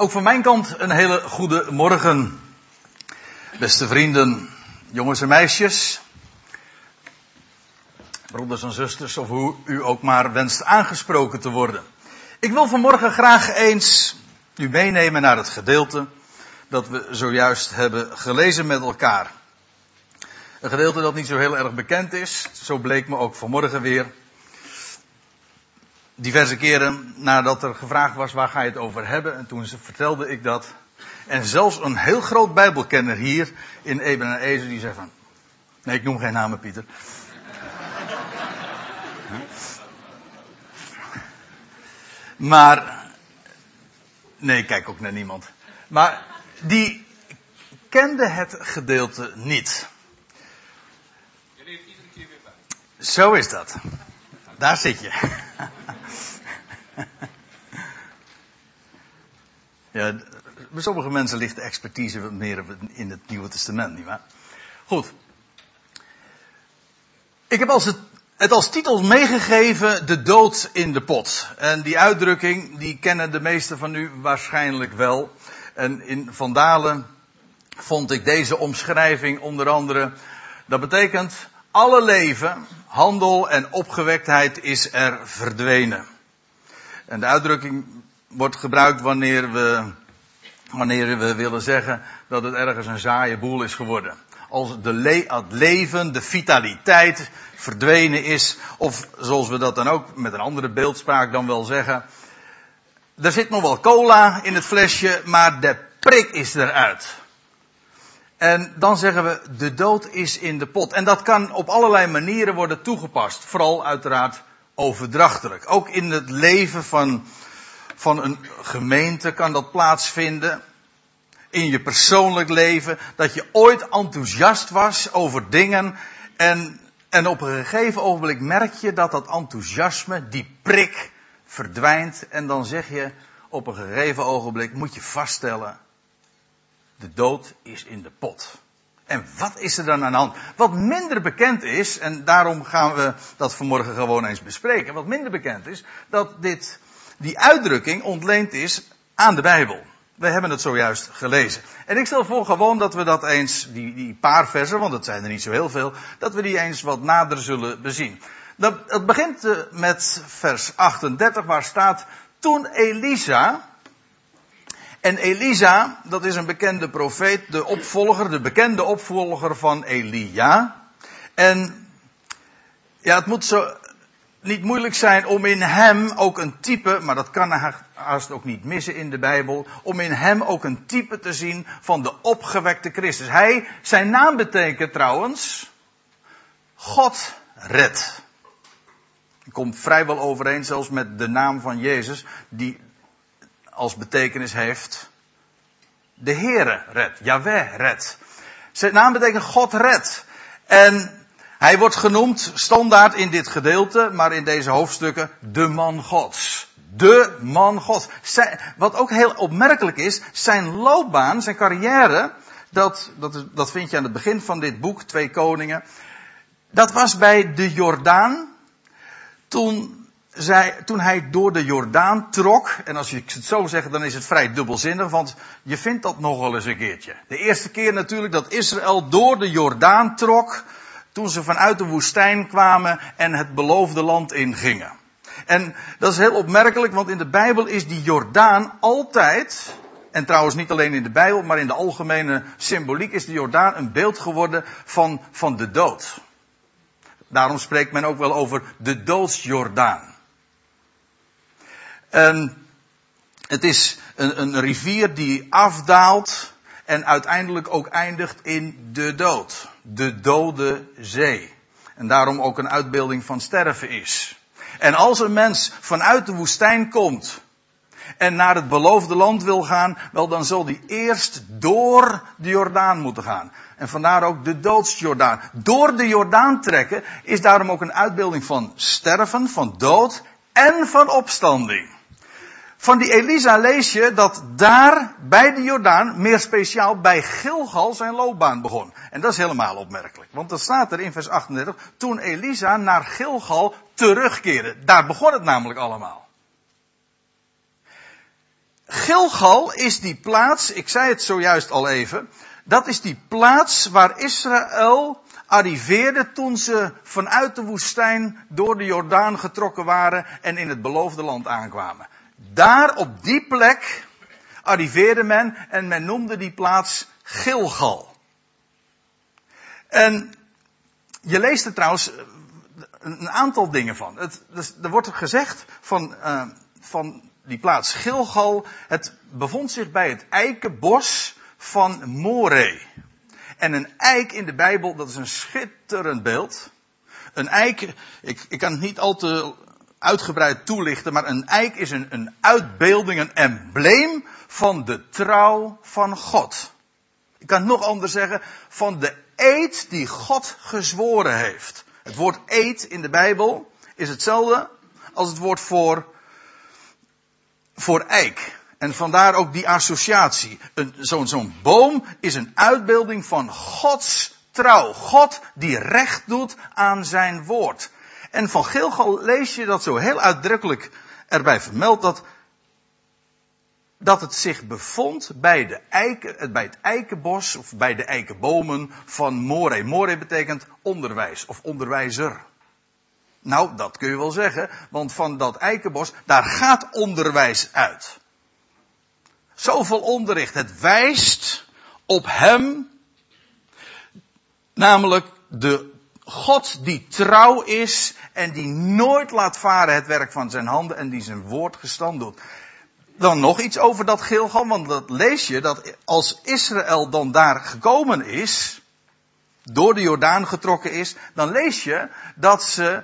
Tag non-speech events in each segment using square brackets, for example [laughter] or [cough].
Ook van mijn kant een hele goede morgen. Beste vrienden, jongens en meisjes, broeders en zusters, of hoe u ook maar wenst aangesproken te worden. Ik wil vanmorgen graag eens u meenemen naar het gedeelte dat we zojuist hebben gelezen met elkaar. Een gedeelte dat niet zo heel erg bekend is, zo bleek me ook vanmorgen weer diverse keren nadat er gevraagd was waar ga je het over hebben. En toen vertelde ik dat. En zelfs een heel groot bijbelkenner hier in Eben en Ezer die zei van... Nee, ik noem geen namen Pieter. [laughs] Maar... Nee, ik kijk ook naar niemand. Maar die kende het gedeelte niet. Je leert iedere keer weer bij. Zo is dat. Daar zit je. [laughs] [laughs] Ja, bij sommige mensen ligt de expertise wat meer in het Nieuwe Testament, nietwaar? Goed. Ik heb als het, als titel meegegeven, de dood in de pot. En die uitdrukking, die kennen de meesten van u waarschijnlijk wel. En in Vandalen vond ik deze omschrijving onder andere. Dat betekent, alle leven, handel en opgewektheid is er verdwenen. En de uitdrukking wordt gebruikt wanneer we, wanneer we willen zeggen dat het ergens een saaie boel is geworden. Als de le het leven, de vitaliteit verdwenen is. Of zoals we dat dan ook met een andere beeldspraak dan wel zeggen. Er zit nog wel cola in het flesje, maar de prik is eruit. En dan zeggen we, de dood is in de pot. En dat kan op allerlei manieren worden toegepast. Vooral uiteraard overdrachtelijk. Ook in het leven van van een gemeente kan dat plaatsvinden. In je persoonlijk leven. Dat je ooit enthousiast was over dingen. En, en op een gegeven ogenblik merk je dat dat enthousiasme, die prik, verdwijnt. En dan zeg je op een gegeven ogenblik moet je vaststellen. De dood is in de pot. En wat is er dan aan de hand? Wat minder bekend is, en daarom gaan we dat vanmorgen gewoon eens bespreken. Wat minder bekend is, dat dit die uitdrukking ontleend is aan de Bijbel. We hebben het zojuist gelezen. En ik stel voor gewoon dat we dat eens, die, die paar versen, want het zijn er niet zo heel veel, dat we die eens wat nader zullen bezien. Dat, het begint eh, met vers 38 waar staat, toen Elisa, en Elisa, dat is een bekende profeet, de opvolger, de bekende opvolger van Elia. En ja, het moet zo, niet moeilijk zijn om in hem ook een type, maar dat kan haast ook niet missen in de Bijbel, om in hem ook een type te zien van de opgewekte Christus. Hij, zijn naam betekent trouwens, God redt. Komt vrijwel overeen zelfs met de naam van Jezus, die als betekenis heeft, de Heere redt, Yahweh redt. Zijn naam betekent God redt. En hij wordt genoemd standaard in dit gedeelte, maar in deze hoofdstukken, de man Gods. De man Gods. wat ook heel opmerkelijk is, zijn loopbaan, zijn carrière, dat, dat, dat vind je aan het begin van dit boek, Twee Koningen. Dat was bij de Jordaan. Toen, zij, toen hij door de Jordaan trok, en als je het zo zegt, dan is het vrij dubbelzinnig, want je vindt dat nog wel eens een keertje. De eerste keer natuurlijk dat Israël door de Jordaan trok, toen ze vanuit de woestijn kwamen en het beloofde land ingingen. En dat is heel opmerkelijk, want in de Bijbel is die Jordaan altijd, en trouwens niet alleen in de Bijbel, maar in de algemene symboliek is de Jordaan een beeld geworden van, van de dood. Daarom spreekt men ook wel over de doodsjordaan. En het is een, een rivier die afdaalt en uiteindelijk ook eindigt in de dood. De dode zee. En daarom ook een uitbeelding van sterven is. En als een mens vanuit de woestijn komt en naar het beloofde land wil gaan, wel dan zal die eerst door de Jordaan moeten gaan. En vandaar ook de doodsjordaan. Door de Jordaan trekken is daarom ook een uitbeelding van sterven, van dood en van opstanding. Van die Elisa lees je dat daar bij de Jordaan, meer speciaal bij Gilgal, zijn loopbaan begon. En dat is helemaal opmerkelijk. Want dat staat er in vers 38, toen Elisa naar Gilgal terugkeerde. Daar begon het namelijk allemaal. Gilgal is die plaats, ik zei het zojuist al even, dat is die plaats waar Israël arriveerde toen ze vanuit de woestijn door de Jordaan getrokken waren en in het beloofde land aankwamen. Daar op die plek arriveerde men en men noemde die plaats Gilgal. En je leest er trouwens een aantal dingen van. Het, dus, er wordt gezegd van, uh, van die plaats Gilgal. Het bevond zich bij het eikenbos van More. En een eik in de Bijbel, dat is een schitterend beeld. Een eik, ik, ik kan het niet al te uitgebreid toelichten, maar een eik is een, een uitbeelding, een embleem van de trouw van God. Ik kan het nog anders zeggen, van de eed die God gezworen heeft. Het woord eed in de Bijbel is hetzelfde als het woord voor, voor eik. En vandaar ook die associatie. Zo'n zo'n boom is een uitbeelding van Gods trouw. God die recht doet aan zijn woord. En van Gilgal lees je dat zo heel uitdrukkelijk erbij vermeld dat, dat het zich bevond bij, de eiken, bij het eikenbos of bij de eikenbomen van More. More betekent onderwijs of onderwijzer. Nou, dat kun je wel zeggen, want van dat eikenbos, daar gaat onderwijs uit. Zoveel onderricht. Het wijst op hem, namelijk de God die trouw is en die nooit laat varen het werk van zijn handen en die zijn woord gestand doet. Dan nog iets over dat Gilgal, want dat lees je dat als Israël dan daar gekomen is, door de Jordaan getrokken is, dan lees je dat ze,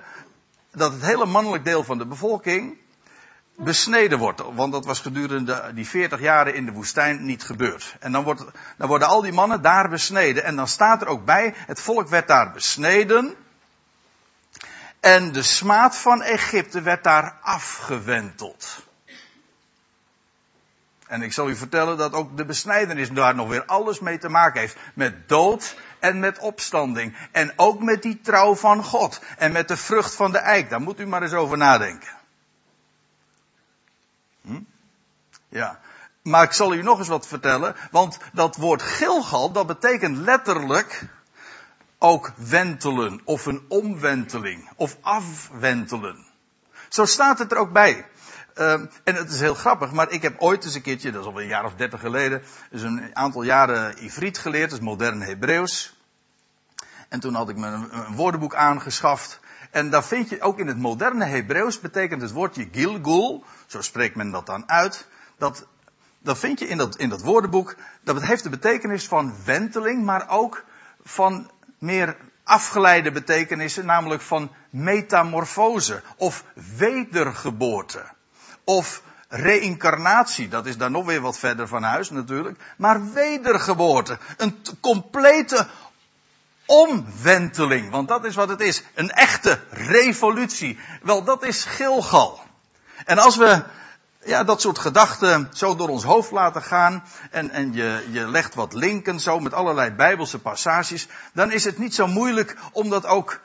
dat het hele mannelijk deel van de bevolking besneden wordt. Want dat was gedurende die 40 jaren in de woestijn niet gebeurd. En dan, wordt, worden al die mannen daar besneden. En dan staat er ook bij, het volk werd daar besneden. En de smaad van Egypte werd daar afgewenteld. En ik zal u vertellen dat ook de besnijdenis daar nog weer alles mee te maken heeft. Met dood en met opstanding. En ook met die trouw van God. En met de vrucht van de eik. Daar moet u maar eens over nadenken. Hm? Ja. Maar ik zal u nog eens wat vertellen, want dat woord Gilgal, dat betekent letterlijk ook wentelen, of een omwenteling, of afwentelen. Zo staat het er ook bij. Uh, en het is heel grappig, maar ik heb ooit eens een keertje, dat is al een jaar of dertig geleden, dus een aantal jaren Ivriet geleerd, is modern Hebreeuws. En toen had ik me een, een woordenboek aangeschaft. En daar vind je ook in het moderne Hebreeuws betekent het woordje Gilgul, zo spreekt men dat dan uit, dat, vind je in dat, in dat woordenboek, dat heeft de betekenis van wenteling, maar ook van meer afgeleide betekenissen, namelijk van metamorfose of wedergeboorte. Of reïncarnatie, dat is daar nog weer wat verder van huis natuurlijk, maar wedergeboorte. Een complete omwenteling, want dat is wat het is. Een echte revolutie. Wel, dat is Gilgal. En als we ja, dat soort gedachten zo door ons hoofd laten gaan en, en je, je legt wat linken zo met allerlei bijbelse passages, dan is het niet zo moeilijk om dat ook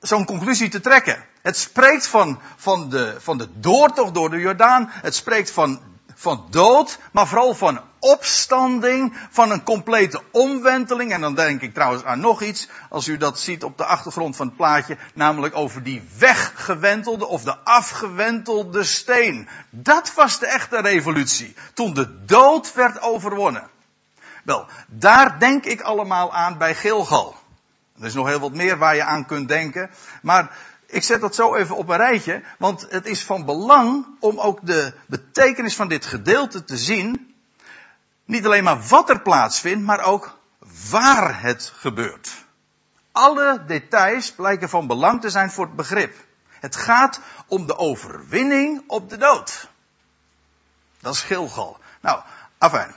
zo'n conclusie te trekken. Het spreekt van, van, de, van de doortocht door de Jordaan. Het spreekt van van dood, maar vooral van opstanding, van een complete omwenteling. En dan denk ik trouwens aan nog iets, als u dat ziet op de achtergrond van het plaatje, namelijk over die weggewentelde of de afgewentelde steen. Dat was de echte revolutie, toen de dood werd overwonnen. Wel, daar denk ik allemaal aan bij Gilgal. Er is nog heel wat meer waar je aan kunt denken, maar ik zet dat zo even op een rijtje, want het is van belang om ook de betekenis van dit gedeelte te zien. Niet alleen maar wat er plaatsvindt, maar ook waar het gebeurt. Alle details blijken van belang te zijn voor het begrip. Het gaat om de overwinning op de dood. Dat is Gilgal. Nou, afijn.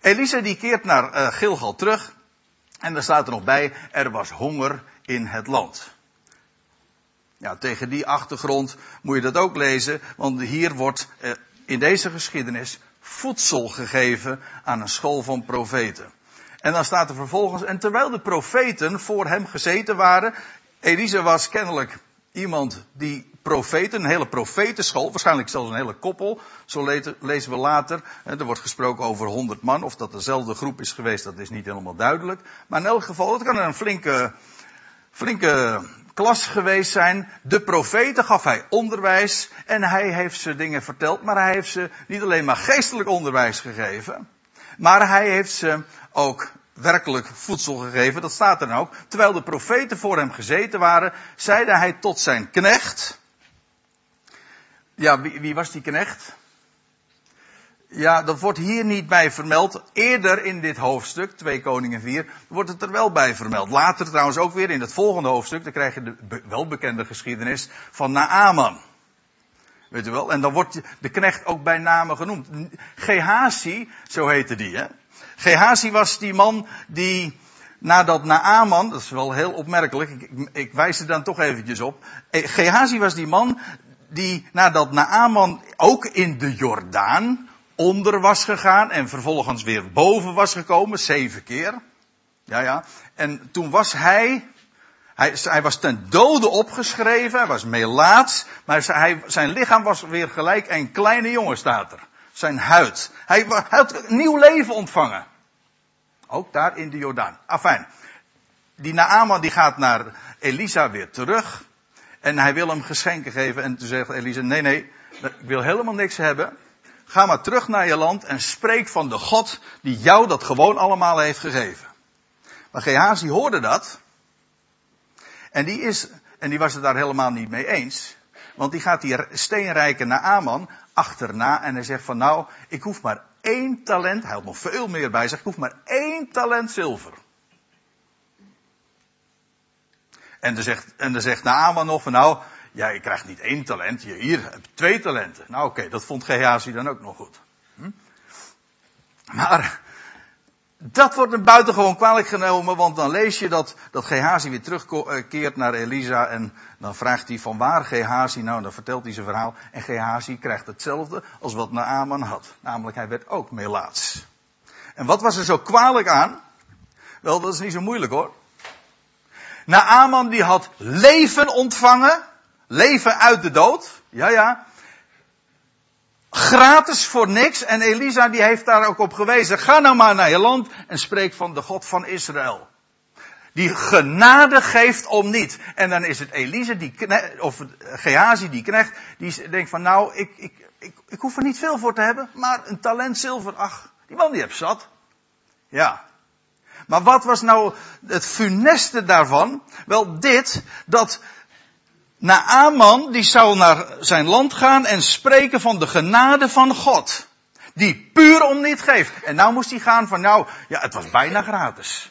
Elisa die keert naar uh, Gilgal terug. En daar staat er nog bij, er was honger in het land. Ja, tegen die achtergrond moet je dat ook lezen, want hier wordt eh, in deze geschiedenis voedsel gegeven aan een school van profeten. En dan staat er vervolgens, en terwijl de profeten voor hem gezeten waren, Elise was kennelijk iemand die profeten, een hele profetenschool, waarschijnlijk zelfs een hele koppel. Zo lezen we later. Er wordt gesproken over honderd man. Of dat dezelfde groep is geweest, dat is niet helemaal duidelijk. Maar in elk geval, het kan een flinke, flinke klas geweest zijn. De profeten gaf hij onderwijs en hij heeft ze dingen verteld, maar hij heeft ze niet alleen maar geestelijk onderwijs gegeven, maar hij heeft ze ook werkelijk voedsel gegeven. Dat staat er dan ook. Terwijl de profeten voor hem gezeten waren, zeide hij tot zijn knecht. Ja, wie, wie was die knecht? Ja, dat wordt hier niet bij vermeld. Eerder in dit hoofdstuk, 2 Koningen 4, wordt het er wel bij vermeld. Later trouwens ook weer in het volgende hoofdstuk, dan krijg je de welbekende geschiedenis van Naaman. Weet u wel? En dan wordt de knecht ook bij name genoemd. Gehazi, zo heette die, hè. Gehazi was die man die nadat Naaman, dat is wel heel opmerkelijk, ik, ik, ik wijs er dan toch eventjes op. Eh, Gehazi was die man die nadat Naaman ook in de Jordaan onder was gegaan en vervolgens weer boven was gekomen, zeven keer. Ja, ja. En toen was hij, hij, hij was ten dode opgeschreven, hij was melaats, maar hij, zijn lichaam was weer gelijk een kleine jongen, staat er. Zijn huid. Hij, hij had nieuw leven ontvangen. Ook daar in de Jordaan. Afijn. Die Naaman die gaat naar Elisa weer terug. En hij wil hem geschenken geven. En toen zegt Elisa, nee, nee, ik wil helemaal niks hebben. Ga maar terug naar je land en spreek van de God die jou dat gewoon allemaal heeft gegeven. Maar Gehazi hoorde dat. En die, is, en die was het daar helemaal niet mee eens. Want die gaat die steenrijke Naaman achterna en hij zegt van nou, ik hoef maar één talent, hij had nog veel meer bij zich, ik hoef maar één talent zilver. En dan zegt, en dan zegt Naaman nog van nou, ja, je krijgt niet één talent, je hier hebt twee talenten. Nou oké, dat vond Gehazi dan ook nog goed. Hm? Maar dat wordt een buitengewoon kwalijk genomen, want dan lees je dat, dat Gehazi weer terugkeert naar Elisa en dan vraagt hij van waar Gehazi, nou dan vertelt hij zijn verhaal en Gehazi krijgt hetzelfde als wat Naaman had. Namelijk hij werd ook melaats. En wat was er zo kwalijk aan? Wel, dat is niet zo moeilijk hoor. Naaman die had leven ontvangen, leven uit de dood, ja ja, Gratis voor niks. En Elisa die heeft daar ook op gewezen. Ga nou maar naar je land en spreek van de God van Israël. Die genade geeft om niet. En dan is het Elisa die knecht, of Gehazi die knecht, die denkt van nou, ik, ik, ik, ik hoef er niet veel voor te hebben, maar een talent zilver, ach, die man die heeft zat. Ja. Maar wat was nou het funeste daarvan? Wel dit, dat Naaman die zou naar zijn land gaan en spreken van de genade van God. Die puur om niet geeft. En nou moest hij gaan van nou, ja het was bijna gratis.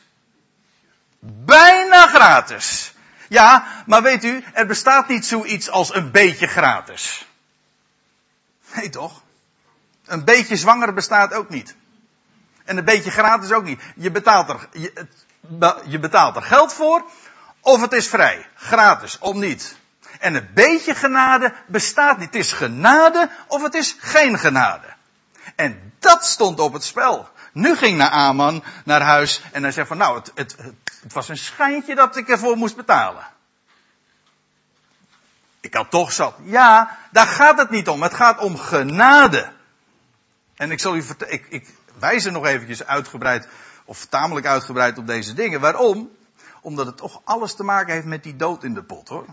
Bijna gratis. Ja, maar weet u, er bestaat niet zoiets als een beetje gratis. Nee toch? Een beetje zwanger bestaat ook niet. En een beetje gratis ook niet. Je betaalt er, je, je betaalt er geld voor, of het is vrij. Gratis, om niet. En een beetje genade bestaat niet. Het is genade of het is geen genade. En dat stond op het spel. Nu ging Naaman naar huis en hij zei van nou, het, het, het was een schijntje dat ik ervoor moest betalen. Ik had toch zat. Ja, daar gaat het niet om. Het gaat om genade. En ik zal u vertellen, ik, ik wijs er nog eventjes uitgebreid, of tamelijk uitgebreid op deze dingen. Waarom? Omdat het toch alles te maken heeft met die dood in de pot hoor.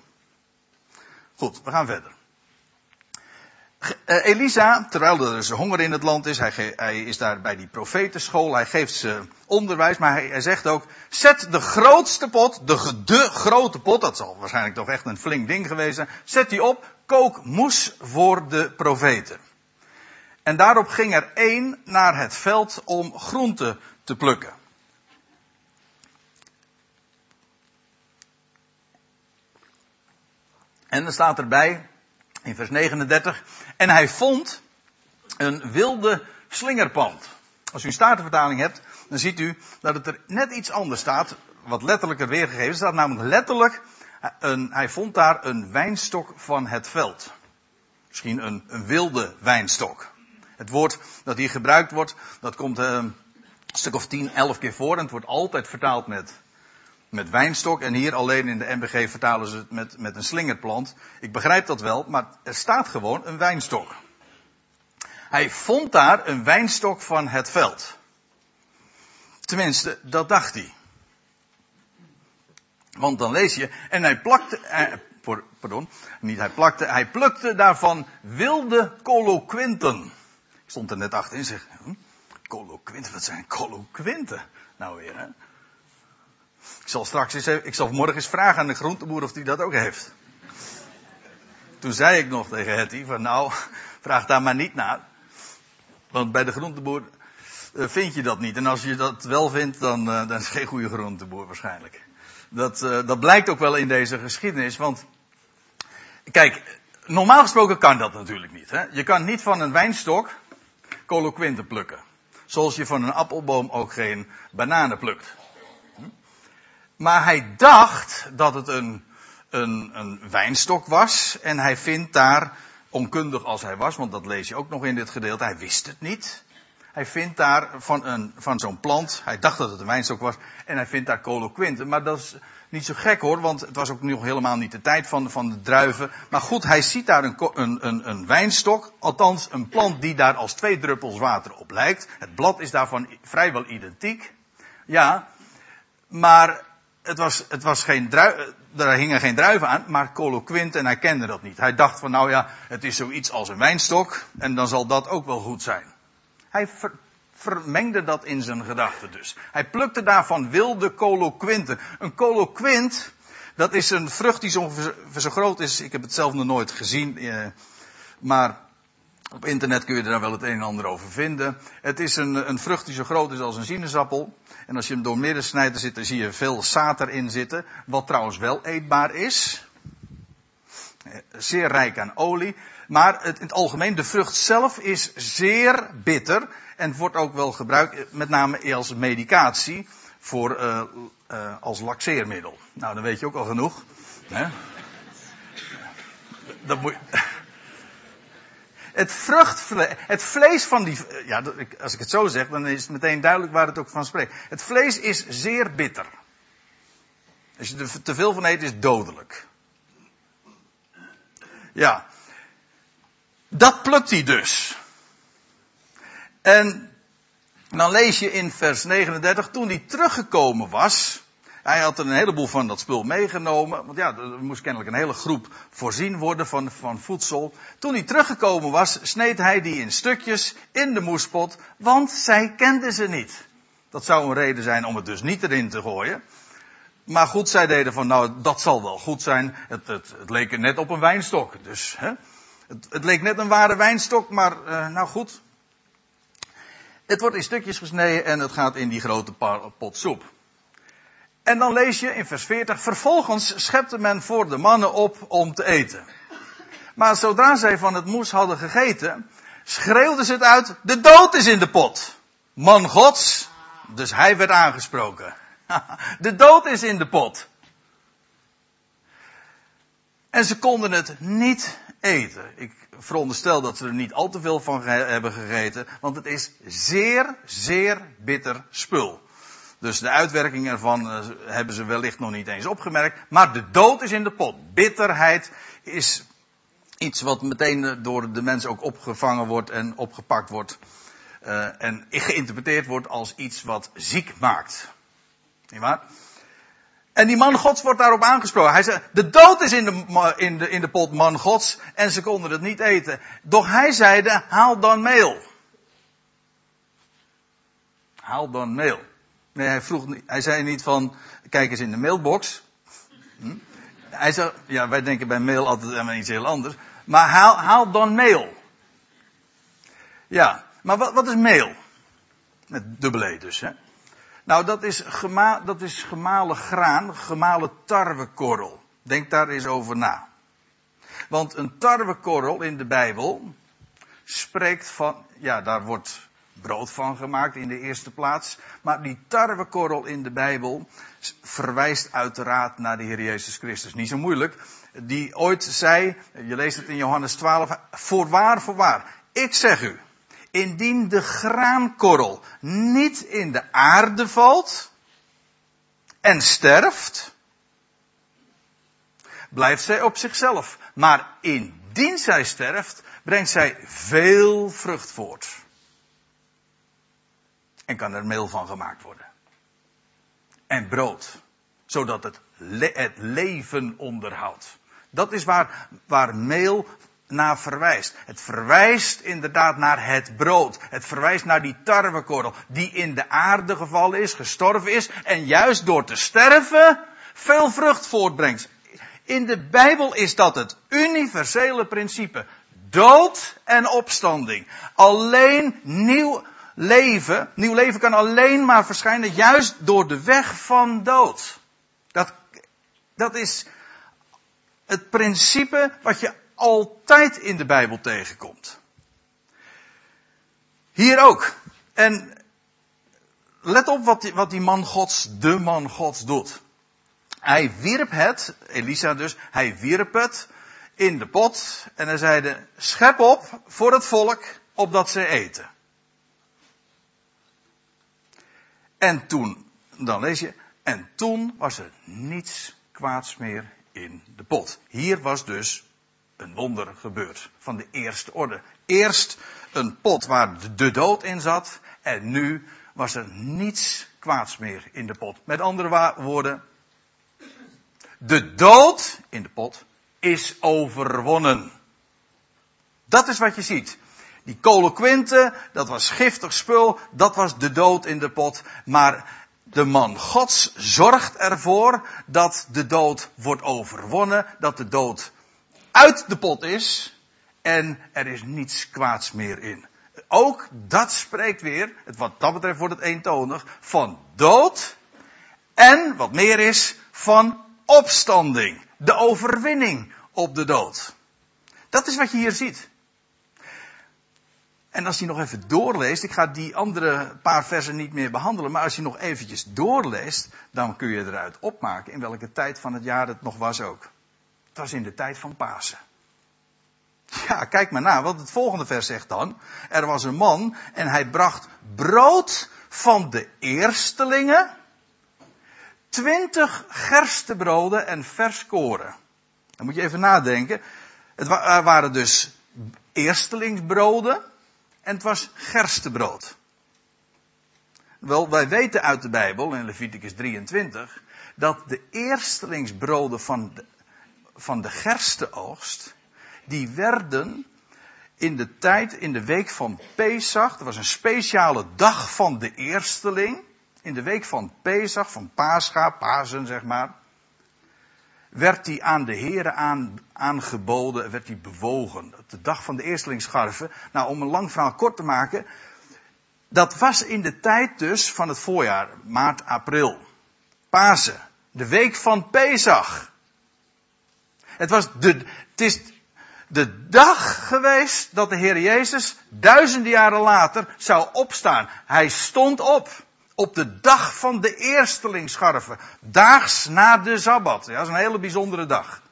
Goed, we gaan verder. Eh, Elisa, terwijl er dus honger in het land is, hij, hij, is daar bij die profetenschool, hij geeft ze onderwijs, maar hij, zegt ook, zet de grootste pot, de, de, grote pot, dat zal waarschijnlijk toch echt een flink ding geweest zijn, zet die op, kook moes voor de profeten. En daarop ging er één naar het veld om groenten te plukken. En dan staat erbij, in vers 39, en hij vond een wilde slingerpand. Als u een statenvertaling hebt, dan ziet u dat het er net iets anders staat, wat letterlijker weergegeven staat, namelijk letterlijk, een, hij vond daar een wijnstok van het veld. Misschien een, een wilde wijnstok. Het woord dat hier gebruikt wordt, dat komt uh, een stuk of 10, 11 keer voor en het wordt altijd vertaald met met wijnstok. En hier alleen in de MBG vertalen ze het met, met een slingerplant. Ik begrijp dat wel, maar er staat gewoon een wijnstok. Hij vond daar een wijnstok van het veld. Tenminste, dat dacht hij. Want dan lees je, en hij plakte, eh, pardon, niet hij plakte, hij plukte daarvan wilde coloquinten. Ik stond er net achter en zeg, hm, coloquinten, wat zijn coloquinten? Nou weer, hè? Ik zal straks eens, ik zal morgen eens vragen aan de groenteboer of hij dat ook heeft. Toen zei ik nog tegen Hetty van nou, [laughs] vraag daar maar niet naar. Want bij de groenteboer uh, vind je dat niet. En als je dat wel vindt, dan, uh, dan is het geen goede groenteboer waarschijnlijk. Dat, uh, dat blijkt ook wel in deze geschiedenis. Want kijk, normaal gesproken kan dat natuurlijk niet. Hè? Je kan niet van een wijnstok coloquinten plukken. Zoals je van een appelboom ook geen bananen plukt. Maar hij dacht dat het een, een, een wijnstok was. En hij vindt daar, onkundig als hij was, want dat lees je ook nog in dit gedeelte, hij wist het niet. Hij vindt daar van, een, van zo'n plant, hij dacht dat het een wijnstok was, en hij vindt daar coloquinten. Maar dat is niet zo gek hoor, want het was ook nog helemaal niet de tijd van, van de druiven. Maar goed, hij ziet daar een, een, een, een wijnstok, althans een plant die daar als twee druppels water op lijkt. Het blad is daarvan vrijwel identiek. Ja, maar het was, het was geen druiven, daar hingen geen druiven aan, maar coloquint en hij kende dat niet. Hij dacht van nou ja, het is zoiets als een wijnstok en dan zal dat ook wel goed zijn. Hij ver, vermengde dat in zijn gedachten dus. Hij plukte daarvan wilde coloquinten. Een coloquint, dat is een vrucht die zo, zo groot is, ik heb het zelf nog nooit gezien, eh, maar op internet kun je er dan wel het een en ander over vinden. Het is een, een vrucht die zo groot is als een sinaasappel. En als je hem door midden snijdt, dan, zit, dan zie je veel zaad erin zitten. Wat trouwens wel eetbaar is. Zeer rijk aan olie. Maar het, in het algemeen, de vrucht zelf is zeer bitter. En wordt ook wel gebruikt, met name als medicatie. Voor, uh, uh, als laxeermiddel. Nou, dan weet je ook al genoeg. Hè? Dat moet je het vruchtvlees, het vlees van die, ja, als ik het zo zeg, dan is het meteen duidelijk waar het ook van spreekt. Het vlees is zeer bitter. Als je er te veel van eet, is dodelijk. Ja. Dat plukt hij dus. En dan lees je in vers 39, toen hij teruggekomen was, hij had er een heleboel van dat spul meegenomen. Want ja, er moest kennelijk een hele groep voorzien worden van, van voedsel. Toen hij teruggekomen was, sneed hij die in stukjes in de moespot. Want zij kenden ze niet. Dat zou een reden zijn om het dus niet erin te gooien. Maar goed, zij deden van, nou, dat zal wel goed zijn. Het, het, leek net op een wijnstok. Dus, hè. Het, het leek net een ware wijnstok, maar, uh, nou goed. Het wordt in stukjes gesneden en het gaat in die grote pot soep. En dan lees je in vers 40, vervolgens schepte men voor de mannen op om te eten. Maar zodra zij van het moes hadden gegeten, schreeuwden ze het uit, de dood is in de pot. Man gods, dus hij werd aangesproken. [laughs] De dood is in de pot. En ze konden het niet eten. Ik veronderstel dat ze er niet al te veel van hebben gegeten, want het is zeer, zeer bitter spul. Dus de uitwerking ervan uh, hebben ze wellicht nog niet eens opgemerkt. Maar de dood is in de pot. Bitterheid is iets wat meteen eh, door de mens ook opgevangen wordt en opgepakt wordt. Uh, en geïnterpreteerd wordt als iets wat ziek maakt. Niet waar? En die man gods wordt daarop aangesproken. Hij zegt, de dood is in de, in de, in de pot man gods en ze konden het niet eten. Doch hij zeide, haal dan meel. Haal dan meel. Nee, hij vroeg hij zei niet van, kijk eens in de mailbox. Hm? Hij zei, ja, wij denken bij mail altijd aan iets heel anders. Maar haal, haal dan mail. Ja, maar wat, wat is mail? Met dubbele E dus, hè. Nou, dat is, gema, dat is gemalen graan, gemalen tarwekorrel. Denk daar eens over na. Want een tarwekorrel in de Bijbel spreekt van, ja, daar wordt brood van gemaakt in de eerste plaats. Maar die tarwekorrel in de Bijbel verwijst uiteraard naar de Heer Jezus Christus. Niet zo moeilijk. Die ooit zei, je leest het in Johannes 12, voorwaar, voorwaar. Ik zeg u, indien de graankorrel niet in de aarde valt en sterft, blijft zij op zichzelf. Maar indien zij sterft, brengt zij veel vrucht voort. En kan er meel van gemaakt worden. En brood. Zodat het, het leven onderhoudt. Dat is waar, waar meel naar verwijst. Het verwijst inderdaad naar het brood. Het verwijst naar die tarwekorrel die in de aarde gevallen is, gestorven is en juist door te sterven veel vrucht voortbrengt. In de Bijbel is dat het universele principe. Dood en opstanding. Alleen nieuw leven, nieuw leven kan alleen maar verschijnen juist door de weg van dood. Dat, dat is het principe wat je altijd in de Bijbel tegenkomt. Hier ook. En let op wat die, wat die man Gods, de man Gods doet. Hij wierp het, Elisa dus, hij wierp het in de pot en hij zeide, schep op voor het volk, opdat ze eten. En toen, dan lees je, en toen was er niets kwaads meer in de pot. Hier was dus een wonder gebeurd van de eerste orde. Eerst een pot waar de dood in zat en nu was er niets kwaads meer in de pot. Met andere woorden, de dood in de pot is overwonnen. Dat is wat je ziet. Die kolenquinte, dat was giftig spul, dat was de dood in de pot. Maar de man Gods zorgt ervoor dat de dood wordt overwonnen, dat de dood uit de pot is en er is niets kwaads meer in. Ook dat spreekt weer, wat dat betreft wordt het eentonig, van dood en, wat meer is, van opstanding. De overwinning op de dood. Dat is wat je hier ziet. En als je nog even doorleest, ik ga die andere paar versen niet meer behandelen, maar als je nog eventjes doorleest, dan kun je eruit opmaken in welke tijd van het jaar het nog was ook. Het was in de tijd van Pasen. Ja, kijk maar na, wat het volgende vers zegt dan. Er was een man en hij bracht brood van de eerstelingen, twintig gerstebroden en vers koren. Dan moet je even nadenken. Het waren dus eerstelingsbroden en het was gerstebrood. Wel, wij weten uit de Bijbel, in Leviticus 23, dat de eerstelingsbroden van de, van de gersteoogst, die werden in de tijd, in de week van Pesach, dat was een speciale dag van de eersteling, in de week van Pesach, van Pascha, Pasen zeg maar, werd die aan de heren aan, aangeboden, werd die bewogen. De dag van de eerstelingsscharven. Nou, om een lang verhaal kort te maken, dat was in de tijd dus van het voorjaar, maart, april. Pasen, de week van Pesach. Het was de, het is de dag geweest dat de Heer Jezus duizenden jaren later zou opstaan. Hij stond op op de dag van de eerstelingsscharven. Daags na de Sabbat. Ja, dat is een hele bijzondere dag.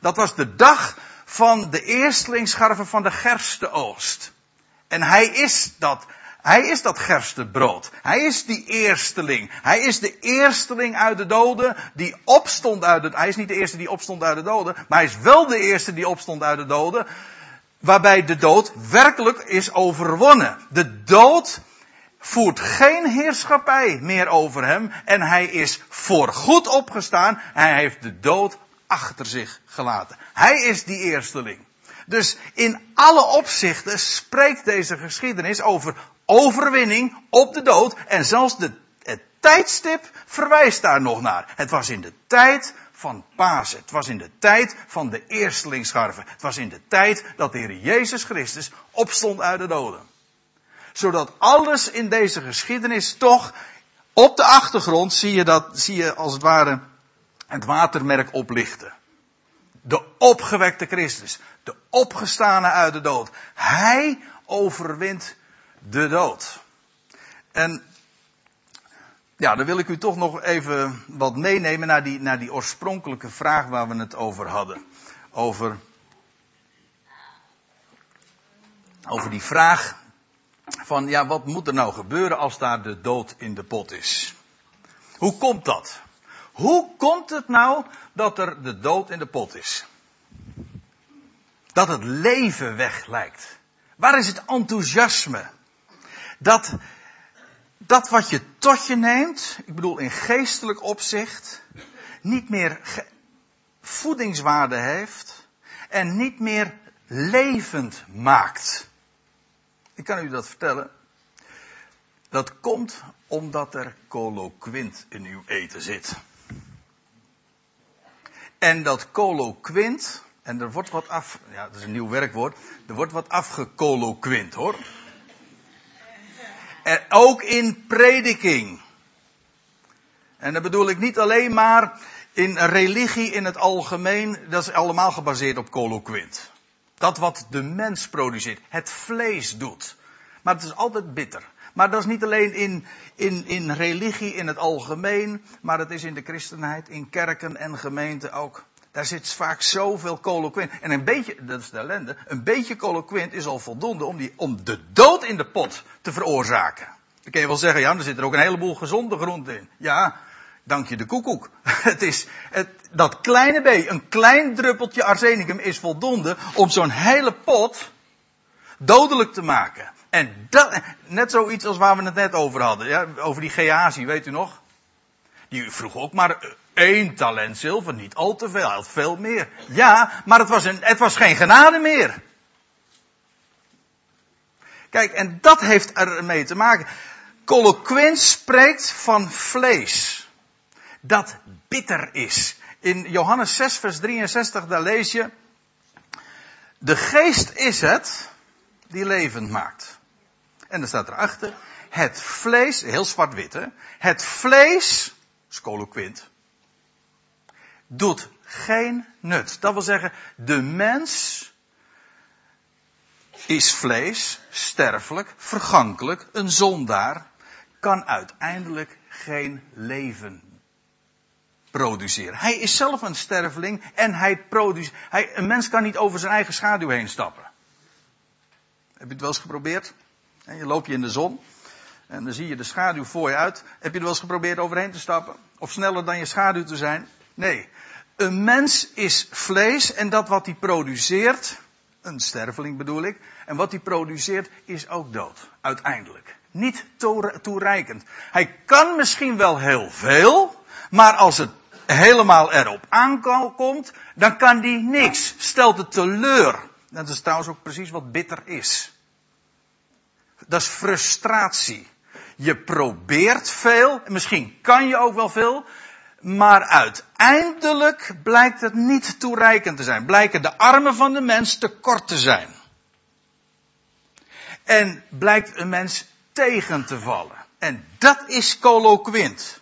Dat was de dag van de eerstelingsscharven van de gerstenoogst. En hij is dat, hij is dat gerstebrood. Hij is die eersteling. Hij is de eersteling uit de doden die opstond uit het, hij is niet de eerste die opstond uit de doden, maar hij is wel de eerste die opstond uit de doden. Waarbij de dood werkelijk is overwonnen. De dood voert geen heerschappij meer over hem en hij is voorgoed opgestaan. Hij heeft de dood achter zich gelaten. Hij is die eersteling. Dus in alle opzichten spreekt deze geschiedenis over overwinning op de dood en zelfs de, het tijdstip verwijst daar nog naar. Het was in de tijd van Pasen. Het was in de tijd van de eerstelingsscharven. Het was in de tijd dat de Heer Jezus Christus opstond uit de doden zodat alles in deze geschiedenis toch op de achtergrond zie je dat, zie je als het ware het watermerk oplichten. De opgewekte Christus, de opgestane uit de dood. Hij overwint de dood. En ja, dan wil ik u toch nog even wat meenemen naar die, naar die oorspronkelijke vraag waar we het over hadden. Over, over die vraag van ja, wat moet er nou gebeuren als daar de dood in de pot is? Hoe komt dat? Hoe komt het nou dat er de dood in de pot is? Dat het leven weg lijkt. Waar is het enthousiasme? Dat, dat wat je tot je neemt, ik bedoel in geestelijk opzicht, niet meer voedingswaarde heeft en niet meer levend maakt. Ik kan u dat vertellen. Dat komt omdat er coloquint in uw eten zit. En dat coloquint, en er wordt wat af, ja, dat is een nieuw werkwoord, er wordt wat afgecoloquint hoor. En ook in prediking. En dat bedoel ik niet alleen maar in religie in het algemeen, dat is allemaal gebaseerd op coloquint. Dat wat de mens produceert, het vlees doet. Maar het is altijd bitter. Maar dat is niet alleen in, in, in religie in het algemeen, maar het is in de christenheid, in kerken en gemeenten ook. Daar zit vaak zoveel coloquint. En een beetje, dat is de ellende, een beetje coloquint is al voldoende om, die, om de dood in de pot te veroorzaken. Dan kun je wel zeggen, ja, er zit er ook een heleboel gezonde groenten in. Ja, dank je de koekoek. [laughs] Het is, het, dat kleine B, een klein druppeltje arsenicum is voldoende om zo'n hele pot dodelijk te maken. En dat, net zoiets als waar we het net over hadden, ja, over die Gehazi, weet u nog? Die vroeg ook maar één talent zilver, niet al te veel, hij had veel meer. Ja, maar het was, een, het was geen genade meer. Kijk, en dat heeft ermee te maken. Coloquent spreekt van vlees. Dat bitter is. In Johannes 6, vers 63, daar lees je. De geest is het die levend maakt. En dan staat erachter. Het vlees, heel zwart-wit hè. Het vlees, scoloquint, doet geen nut. Dat wil zeggen, de mens is vlees, sterfelijk, vergankelijk, een zondaar, kan uiteindelijk geen leven produceren. Hij is zelf een sterveling en hij produceert. Hij, een mens kan niet over zijn eigen schaduw heen stappen. Heb je het wel eens geprobeerd? Je loopt je in de zon en dan zie je de schaduw voor je uit. Heb je er wel eens geprobeerd overheen te stappen? Of sneller dan je schaduw te zijn? Nee. Een mens is vlees en dat wat hij produceert, een sterveling bedoel ik, en wat hij produceert is ook dood, uiteindelijk. Niet toereikend. Hij kan misschien wel heel veel, maar als het helemaal erop aankomt, dan kan die niks. Stelt het teleur. Dat is trouwens ook precies wat bitter is. Dat is frustratie. Je probeert veel, misschien kan je ook wel veel, maar uiteindelijk blijkt het niet toereikend te zijn. Blijken de armen van de mens te kort te zijn. En blijkt een mens tegen te vallen. En dat is coloquint.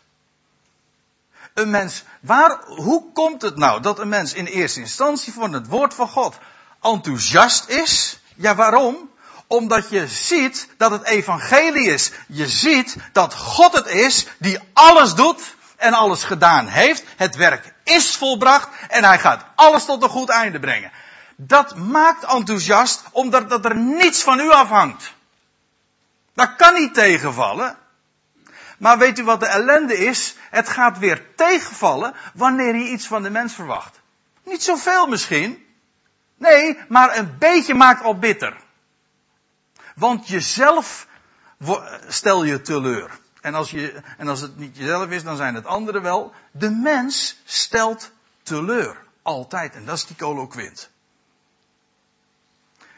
Een mens, waar, hoe komt het nou dat een mens in eerste instantie van het woord van God enthousiast is? Ja, waarom? Omdat je ziet dat het evangelie is. Je ziet dat God het is die alles doet en alles gedaan heeft. Het werk is volbracht en hij gaat alles tot een goed einde brengen. Dat maakt enthousiast omdat dat er niets van u afhangt. Dat kan niet tegenvallen. Maar weet u wat de ellende is? Het gaat weer tegenvallen wanneer je iets van de mens verwacht. Niet zoveel misschien. Nee, maar een beetje maakt al bitter. Want jezelf stel je teleur. En als, je, en als het niet jezelf is, dan zijn het anderen wel. De mens stelt teleur. Altijd. En dat is die coloquint.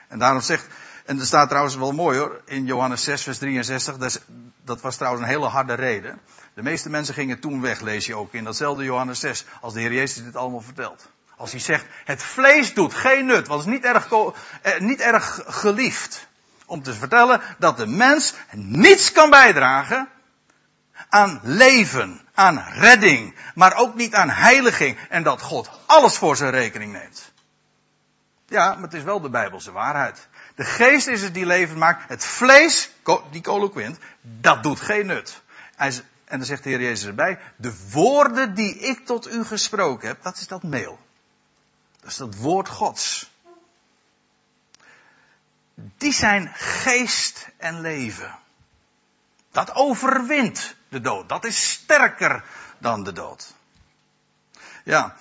En daarom zegt, en er staat trouwens wel mooi hoor, in Johannes 6 vers 63, dat, dat was trouwens een hele harde reden. De meeste mensen gingen toen weg, lees je ook in datzelfde Johannes 6, als de Heer Jezus dit allemaal vertelt. Als hij zegt, het vlees doet geen nut, want is niet erg, eh, niet erg geliefd. Om te vertellen dat de mens niets kan bijdragen aan leven, aan redding, maar ook niet aan heiliging. En dat God alles voor zijn rekening neemt. Ja, maar het is wel de Bijbelse waarheid. De geest is het die leven maakt. Het vlees, die coloquint, dat doet geen nut. En dan zegt de Heer Jezus erbij, de woorden die ik tot u gesproken heb, dat is dat mail. Dat is dat woord Gods. Die zijn geest en leven. Dat overwint de dood. Dat is sterker dan de dood. Ja.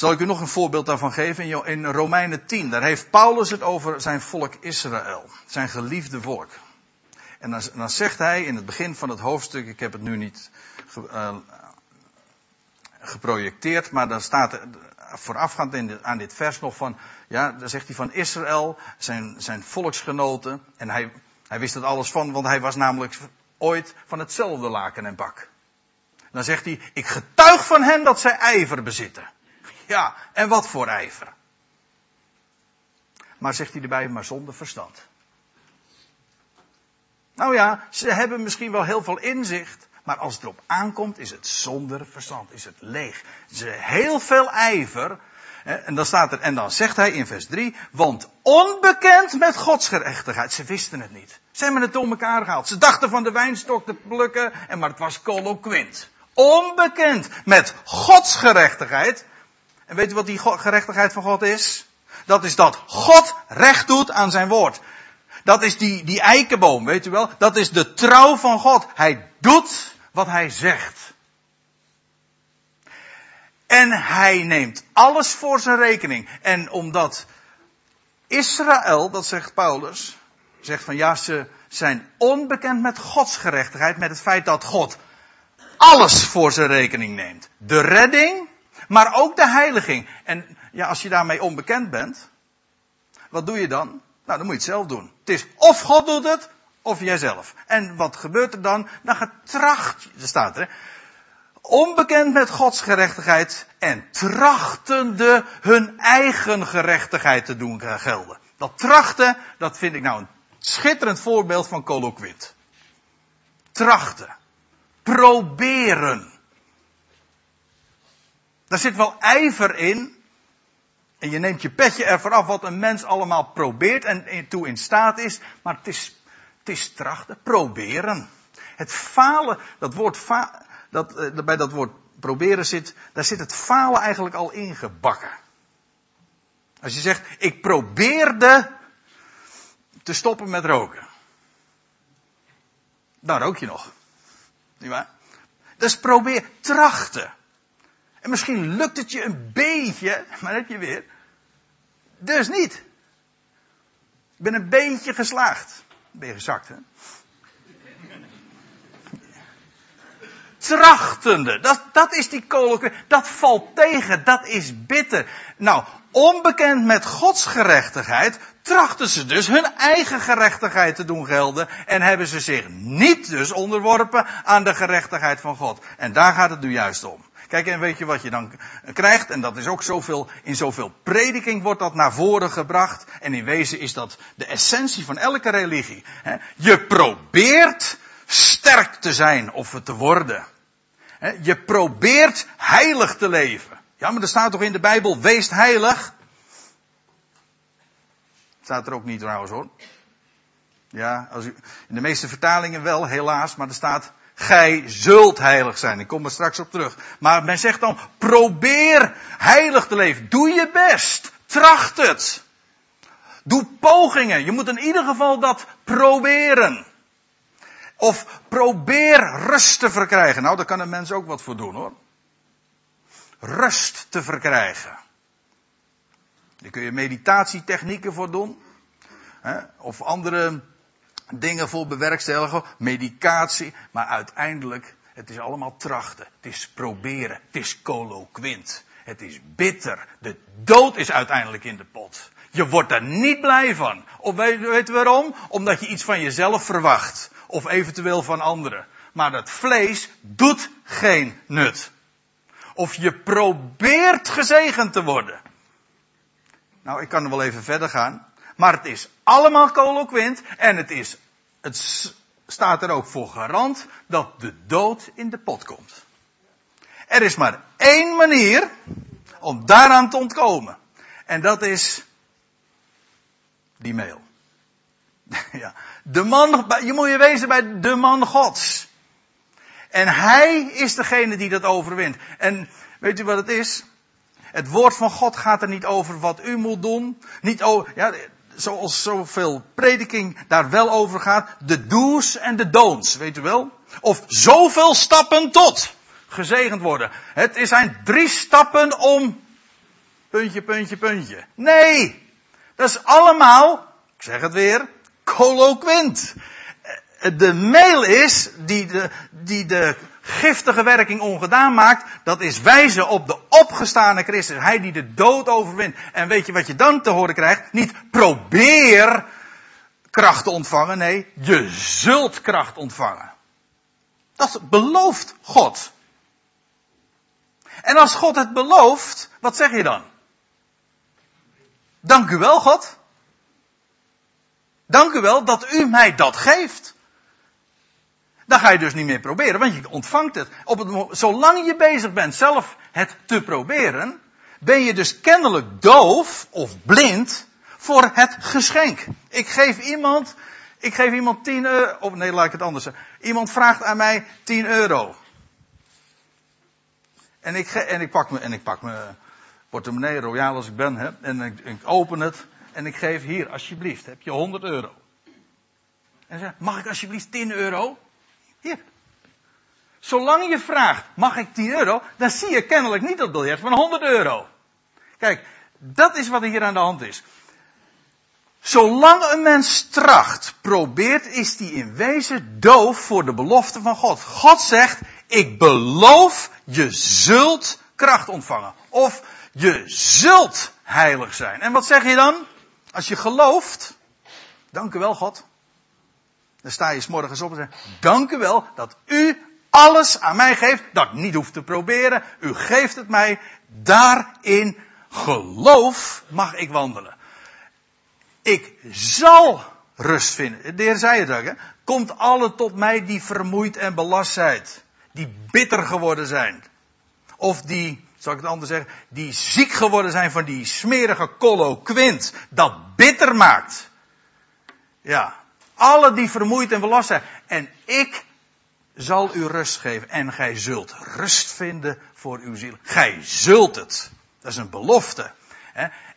Zal ik u nog een voorbeeld daarvan geven? In Romeinen 10, daar heeft Paulus het over zijn volk Israël. Zijn geliefde volk. En dan, dan zegt hij in het begin van het hoofdstuk, ik heb het nu niet uh, geprojecteerd, maar dan staat voorafgaand aan dit vers nog van, ja, dan zegt hij van Israël, zijn, zijn volksgenoten, en hij, hij wist het alles van, want hij was namelijk ooit van hetzelfde laken en bak. Dan zegt hij, ik getuig van hen dat zij ijver bezitten. Ja, en wat voor ijver. Maar zegt hij erbij, maar zonder verstand. Nou ja, ze hebben misschien wel heel veel inzicht, maar als het erop aankomt, is het zonder verstand, is het leeg. Ze heel veel ijver. En dan staat er, en dan zegt hij in vers 3, want onbekend met Gods gerechtigheid. Ze wisten het niet. Ze hebben het door elkaar gehaald. Ze dachten van de wijnstok te plukken, en maar het was colloquint. Onbekend met Gods gerechtigheid. En weet u wat die gerechtigheid van God is? Dat is dat God recht doet aan zijn woord. Dat is die, die eikenboom, weet u wel? Dat is de trouw van God. Hij doet wat hij zegt. En hij neemt alles voor zijn rekening. En omdat Israël, dat zegt Paulus, zegt van ja, ze zijn onbekend met Gods gerechtigheid, met het feit dat God alles voor zijn rekening neemt. De redding, maar ook de heiliging. En ja, als je daarmee onbekend bent, wat doe je dan? Nou, dan moet je het zelf doen. Het is of God doet het, of jijzelf. En wat gebeurt er dan? Dan getracht, er staat er, onbekend met Gods gerechtigheid en trachtende hun eigen gerechtigheid te doen gelden. Dat trachten, dat vind ik nou een schitterend voorbeeld van colloquit. Trachten. Proberen. Daar zit wel ijver in. En je neemt je petje ervoor af wat een mens allemaal probeert en toe in staat is. Maar het is het is trachten, proberen. Het falen, dat woord fa, dat, uh, bij dat woord proberen zit, daar zit het falen eigenlijk al ingebakken. Als je zegt, ik probeerde te stoppen met roken. Dan rook je nog. Niet waar? Dus probeer, trachten. En misschien lukt het je een beetje, maar heb je weer. Dus niet. Ik ben een beetje geslaagd. Ben je gezakt, hè? Trachtende, dat, dat is die kolen. Dat valt tegen, dat is bitter. Nou, onbekend met Gods gerechtigheid, trachten ze dus hun eigen gerechtigheid te doen gelden. En hebben ze zich niet dus onderworpen aan de gerechtigheid van God. En daar gaat het nu juist om. Kijk, en weet je wat je dan krijgt? En dat is ook zoveel, in zoveel prediking wordt dat naar voren gebracht. En in wezen is dat de essentie van elke religie. Je probeert sterk te zijn of te worden. Je probeert heilig te leven. Ja, maar er staat toch in de Bijbel, wees heilig. Staat er ook niet trouwens hoor. Ja, als in de meeste vertalingen wel, helaas, maar er staat, Gij zult heilig zijn. Ik kom er straks op terug. Maar men zegt dan, probeer heilig te leven. Doe je best. Tracht het. Doe pogingen. Je moet in ieder geval dat proberen. Of probeer rust te verkrijgen. Nou, daar kan een mens ook wat voor doen hoor. Rust te verkrijgen. Daar kun je meditatietechnieken voor doen. Hè? Of andere dingen voor bewerkstelligen, medicatie, maar uiteindelijk, het is allemaal trachten, het is proberen, het is colloquint, het is bitter, de dood is uiteindelijk in de pot. Je wordt er niet blij van. Of weet, weet waarom? Omdat je iets van jezelf verwacht, of eventueel van anderen. Maar dat vlees doet geen nut. Of je probeert gezegend te worden. Nou, ik kan er wel even verder gaan. Maar het is allemaal colloquint en het is, het staat er ook voor garant dat de dood in de pot komt. Er is maar één manier om daaraan te ontkomen. En dat is die mail. [laughs] ja. De man, je moet je wezen bij de man gods. En hij is degene die dat overwint. En weet u wat het is? Het woord van God gaat er niet over wat u moet doen. Niet over, ja, zoals zoveel prediking daar wel over gaat, de do's en de don'ts, weet u wel? Of zoveel stappen tot. gezegend worden. Het zijn drie stappen om puntje, puntje, puntje. Nee, dat is allemaal, ik zeg het weer, colloquent. De mail is die de, die de giftige werking ongedaan maakt, dat is wijzen op de opgestane Christus. Hij die de dood overwint. En weet je wat je dan te horen krijgt? Niet probeer kracht te ontvangen. Nee, je zult kracht ontvangen. Dat belooft God. En als God het belooft, wat zeg je dan? Dank u wel, God. Dank u wel dat u mij dat geeft. Dan ga je dus niet meer proberen, want je ontvangt het. Op het zolang je bezig bent zelf het te proberen, ben je dus kennelijk doof of blind voor het geschenk. Ik geef iemand, ik geef iemand 10 euro, of nee, laat ik het anders zeggen. Iemand vraagt aan mij 10 euro. En ik, en ik pak me, en ik pak me portemonnee, royaal als ik ben, hè, en ik, ik open het en ik geef hier, alsjeblieft, heb je 100 euro. En zeg, mag ik alsjeblieft 10 euro? Hier. Zolang je vraagt, mag ik 10 euro, dan zie je kennelijk niet dat biljet van 100 euro. Kijk, dat is wat er hier aan de hand is. Zolang een mens tracht, probeert, is hij in wezen doof voor de belofte van God. God zegt, ik beloof, je zult kracht ontvangen. Of je zult heilig zijn. En wat zeg je dan? Als je gelooft, dank u wel God. Dan sta je s morgens op en zegt, dank u wel dat u alles aan mij geeft, dat ik niet hoef te proberen. U geeft het mij. Daarin geloof mag ik wandelen. Ik zal rust vinden. De heer zei het ook, hè? Komt alle tot mij die vermoeid en belast zijn. Die bitter geworden zijn. Of die, zal ik het anders zeggen, die ziek geworden zijn van die smerige quint. Dat bitter maakt. Ja. Alle die vermoeid en belast zijn. En ik zal u rust geven. En gij zult rust vinden voor uw ziel. Gij zult het. Dat is een belofte.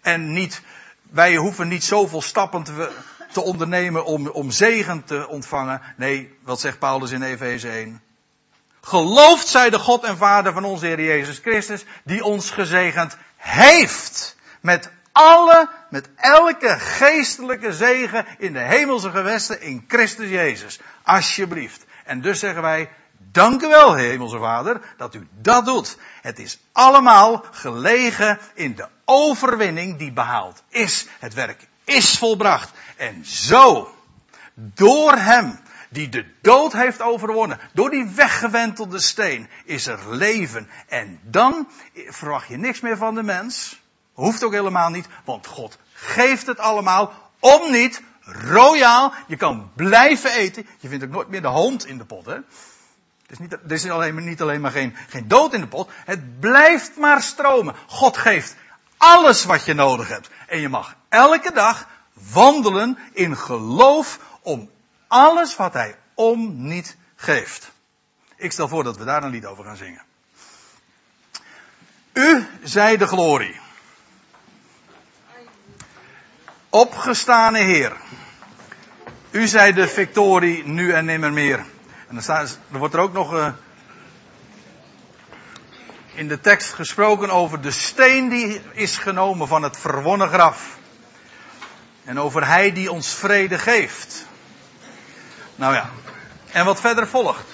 En niet, wij hoeven niet zoveel stappen te, te ondernemen om, om zegen te ontvangen. Nee, wat zegt Paulus in Efeze 1? Geloofd zij de God en Vader van onze Heer Jezus Christus, die ons gezegend heeft met alle, met elke geestelijke zegen in de hemelse gewesten in Christus Jezus. Alsjeblieft. En dus zeggen wij, dank u wel, hemelse Vader, dat u dat doet. Het is allemaal gelegen in de overwinning die behaald is. Het werk is volbracht. En zo, door hem, die de dood heeft overwonnen, door die weggewentelde steen, is er leven. En dan verwacht je niks meer van de mens. Hoeft ook helemaal niet, want God geeft het allemaal om niet royaal. Je kan blijven eten. Je vindt ook nooit meer de hond in de pot, hè? Er is, niet, er is alleen, niet alleen maar geen, geen dood in de pot. Het blijft maar stromen. God geeft alles wat je nodig hebt. En je mag elke dag wandelen in geloof om alles wat hij om niet geeft. Ik stel voor dat we daar een lied over gaan zingen. U zij de glorie. Opgestane Heer. U zij de victorie nu en nimmer meer. En dan staat, er wordt er ook nog uh, in de tekst gesproken over de steen die is genomen van het verwonnen graf. En over Hij die ons vrede geeft. Nou ja, en wat verder volgt.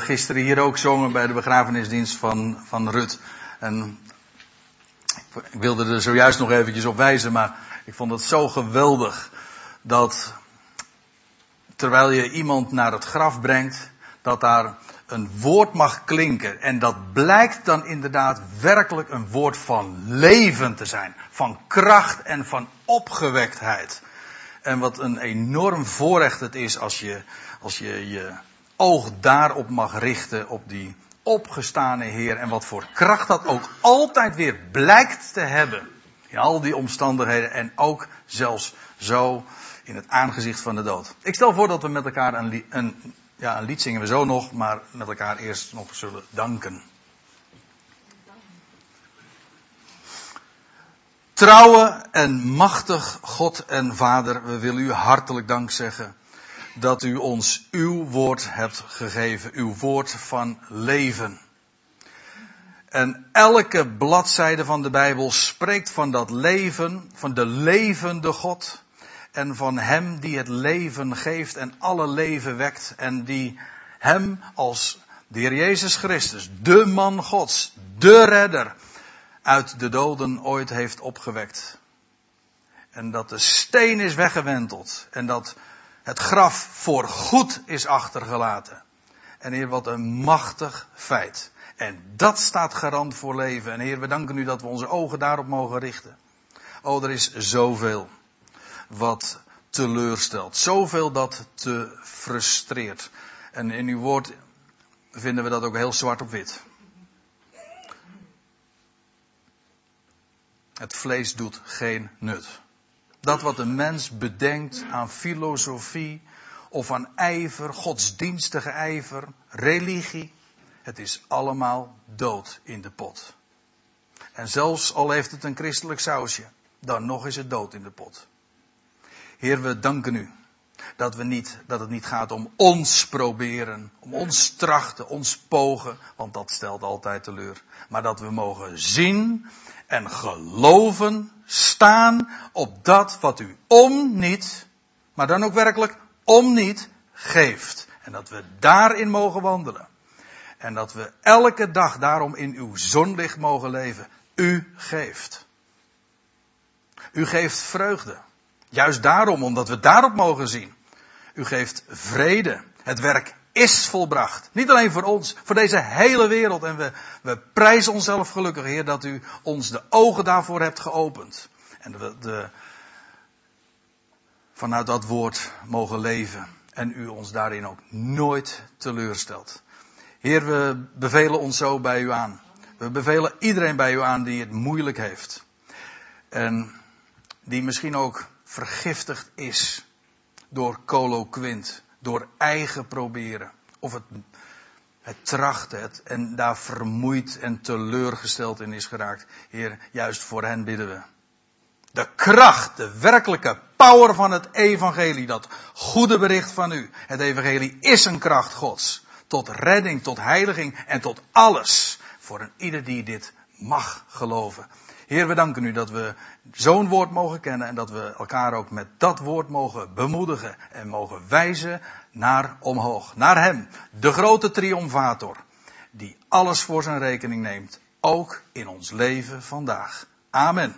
We gisteren hier ook zongen bij de begrafenisdienst van, van Rut. En ik wilde er zojuist nog eventjes op wijzen, maar ik vond het zo geweldig dat terwijl je iemand naar het graf brengt, dat daar een woord mag klinken. En dat blijkt dan inderdaad werkelijk een woord van leven te zijn. Van kracht en van opgewektheid. En wat een enorm voorrecht het is als je als je, je oog daarop mag richten, op die opgestane Heer. En wat voor kracht dat ook altijd weer blijkt te hebben. In al die omstandigheden en ook zelfs zo in het aangezicht van de dood. Ik stel voor dat we met elkaar een, een, ja, een lied zingen we zo nog, maar met elkaar eerst nog zullen danken. Trouwe en machtig God en Vader, we willen u hartelijk dank zeggen dat u ons uw woord hebt gegeven, uw woord van leven. En elke bladzijde van de Bijbel spreekt van dat leven, van de levende God en van Hem die het leven geeft en alle leven wekt en die Hem als de Heer Jezus Christus, de man Gods, de redder, uit de doden ooit heeft opgewekt. En dat de steen is weggewenteld en dat het graf voor goed is achtergelaten. En Heer, wat een machtig feit. En dat staat garant voor leven. En Heer, we danken u dat we onze ogen daarop mogen richten. Oh, er is zoveel wat teleurstelt. Zoveel dat te frustreert. En in uw woord vinden we dat ook heel zwart op wit. Het vlees doet geen nut. Dat wat een mens bedenkt aan filosofie of aan ijver, godsdienstige ijver, religie, het is allemaal dood in de pot. En zelfs al heeft het een christelijk sausje, dan nog is het dood in de pot. Heer, we danken u dat, we niet, dat het niet gaat om ons proberen, om ons trachten, ons pogen, want dat stelt altijd teleur. Maar dat we mogen zien en geloven, staan op dat wat u om niet, maar dan ook werkelijk om niet, geeft. En dat we daarin mogen wandelen. En dat we elke dag daarom in uw zonlicht mogen leven. U geeft. U geeft vreugde. Juist daarom, omdat we daarop mogen zien. U geeft vrede. Het werk is volbracht. Niet alleen voor ons, voor deze hele wereld. En we, we prijzen onszelf gelukkig, Heer, dat u ons de ogen daarvoor hebt geopend. En we de, vanuit dat woord mogen leven. En u ons daarin ook nooit teleurstelt. Heer, we bevelen ons zo bij u aan. We bevelen iedereen bij u aan die het moeilijk heeft. En die misschien ook vergiftigd is door coloquint door eigen proberen. Of het, het trachten het, en daar vermoeid en teleurgesteld in is geraakt. Heer, juist voor hen bidden we. De kracht, de werkelijke power van het evangelie, dat goede bericht van u. Het evangelie is een kracht Gods. Tot redding, tot heiliging en tot alles. Voor een ieder die dit mag geloven. Heer, we danken u dat we zo'n woord mogen kennen en dat we elkaar ook met dat woord mogen bemoedigen en mogen wijzen naar omhoog, naar Hem, de grote triomfator, die alles voor zijn rekening neemt, ook in ons leven vandaag. Amen.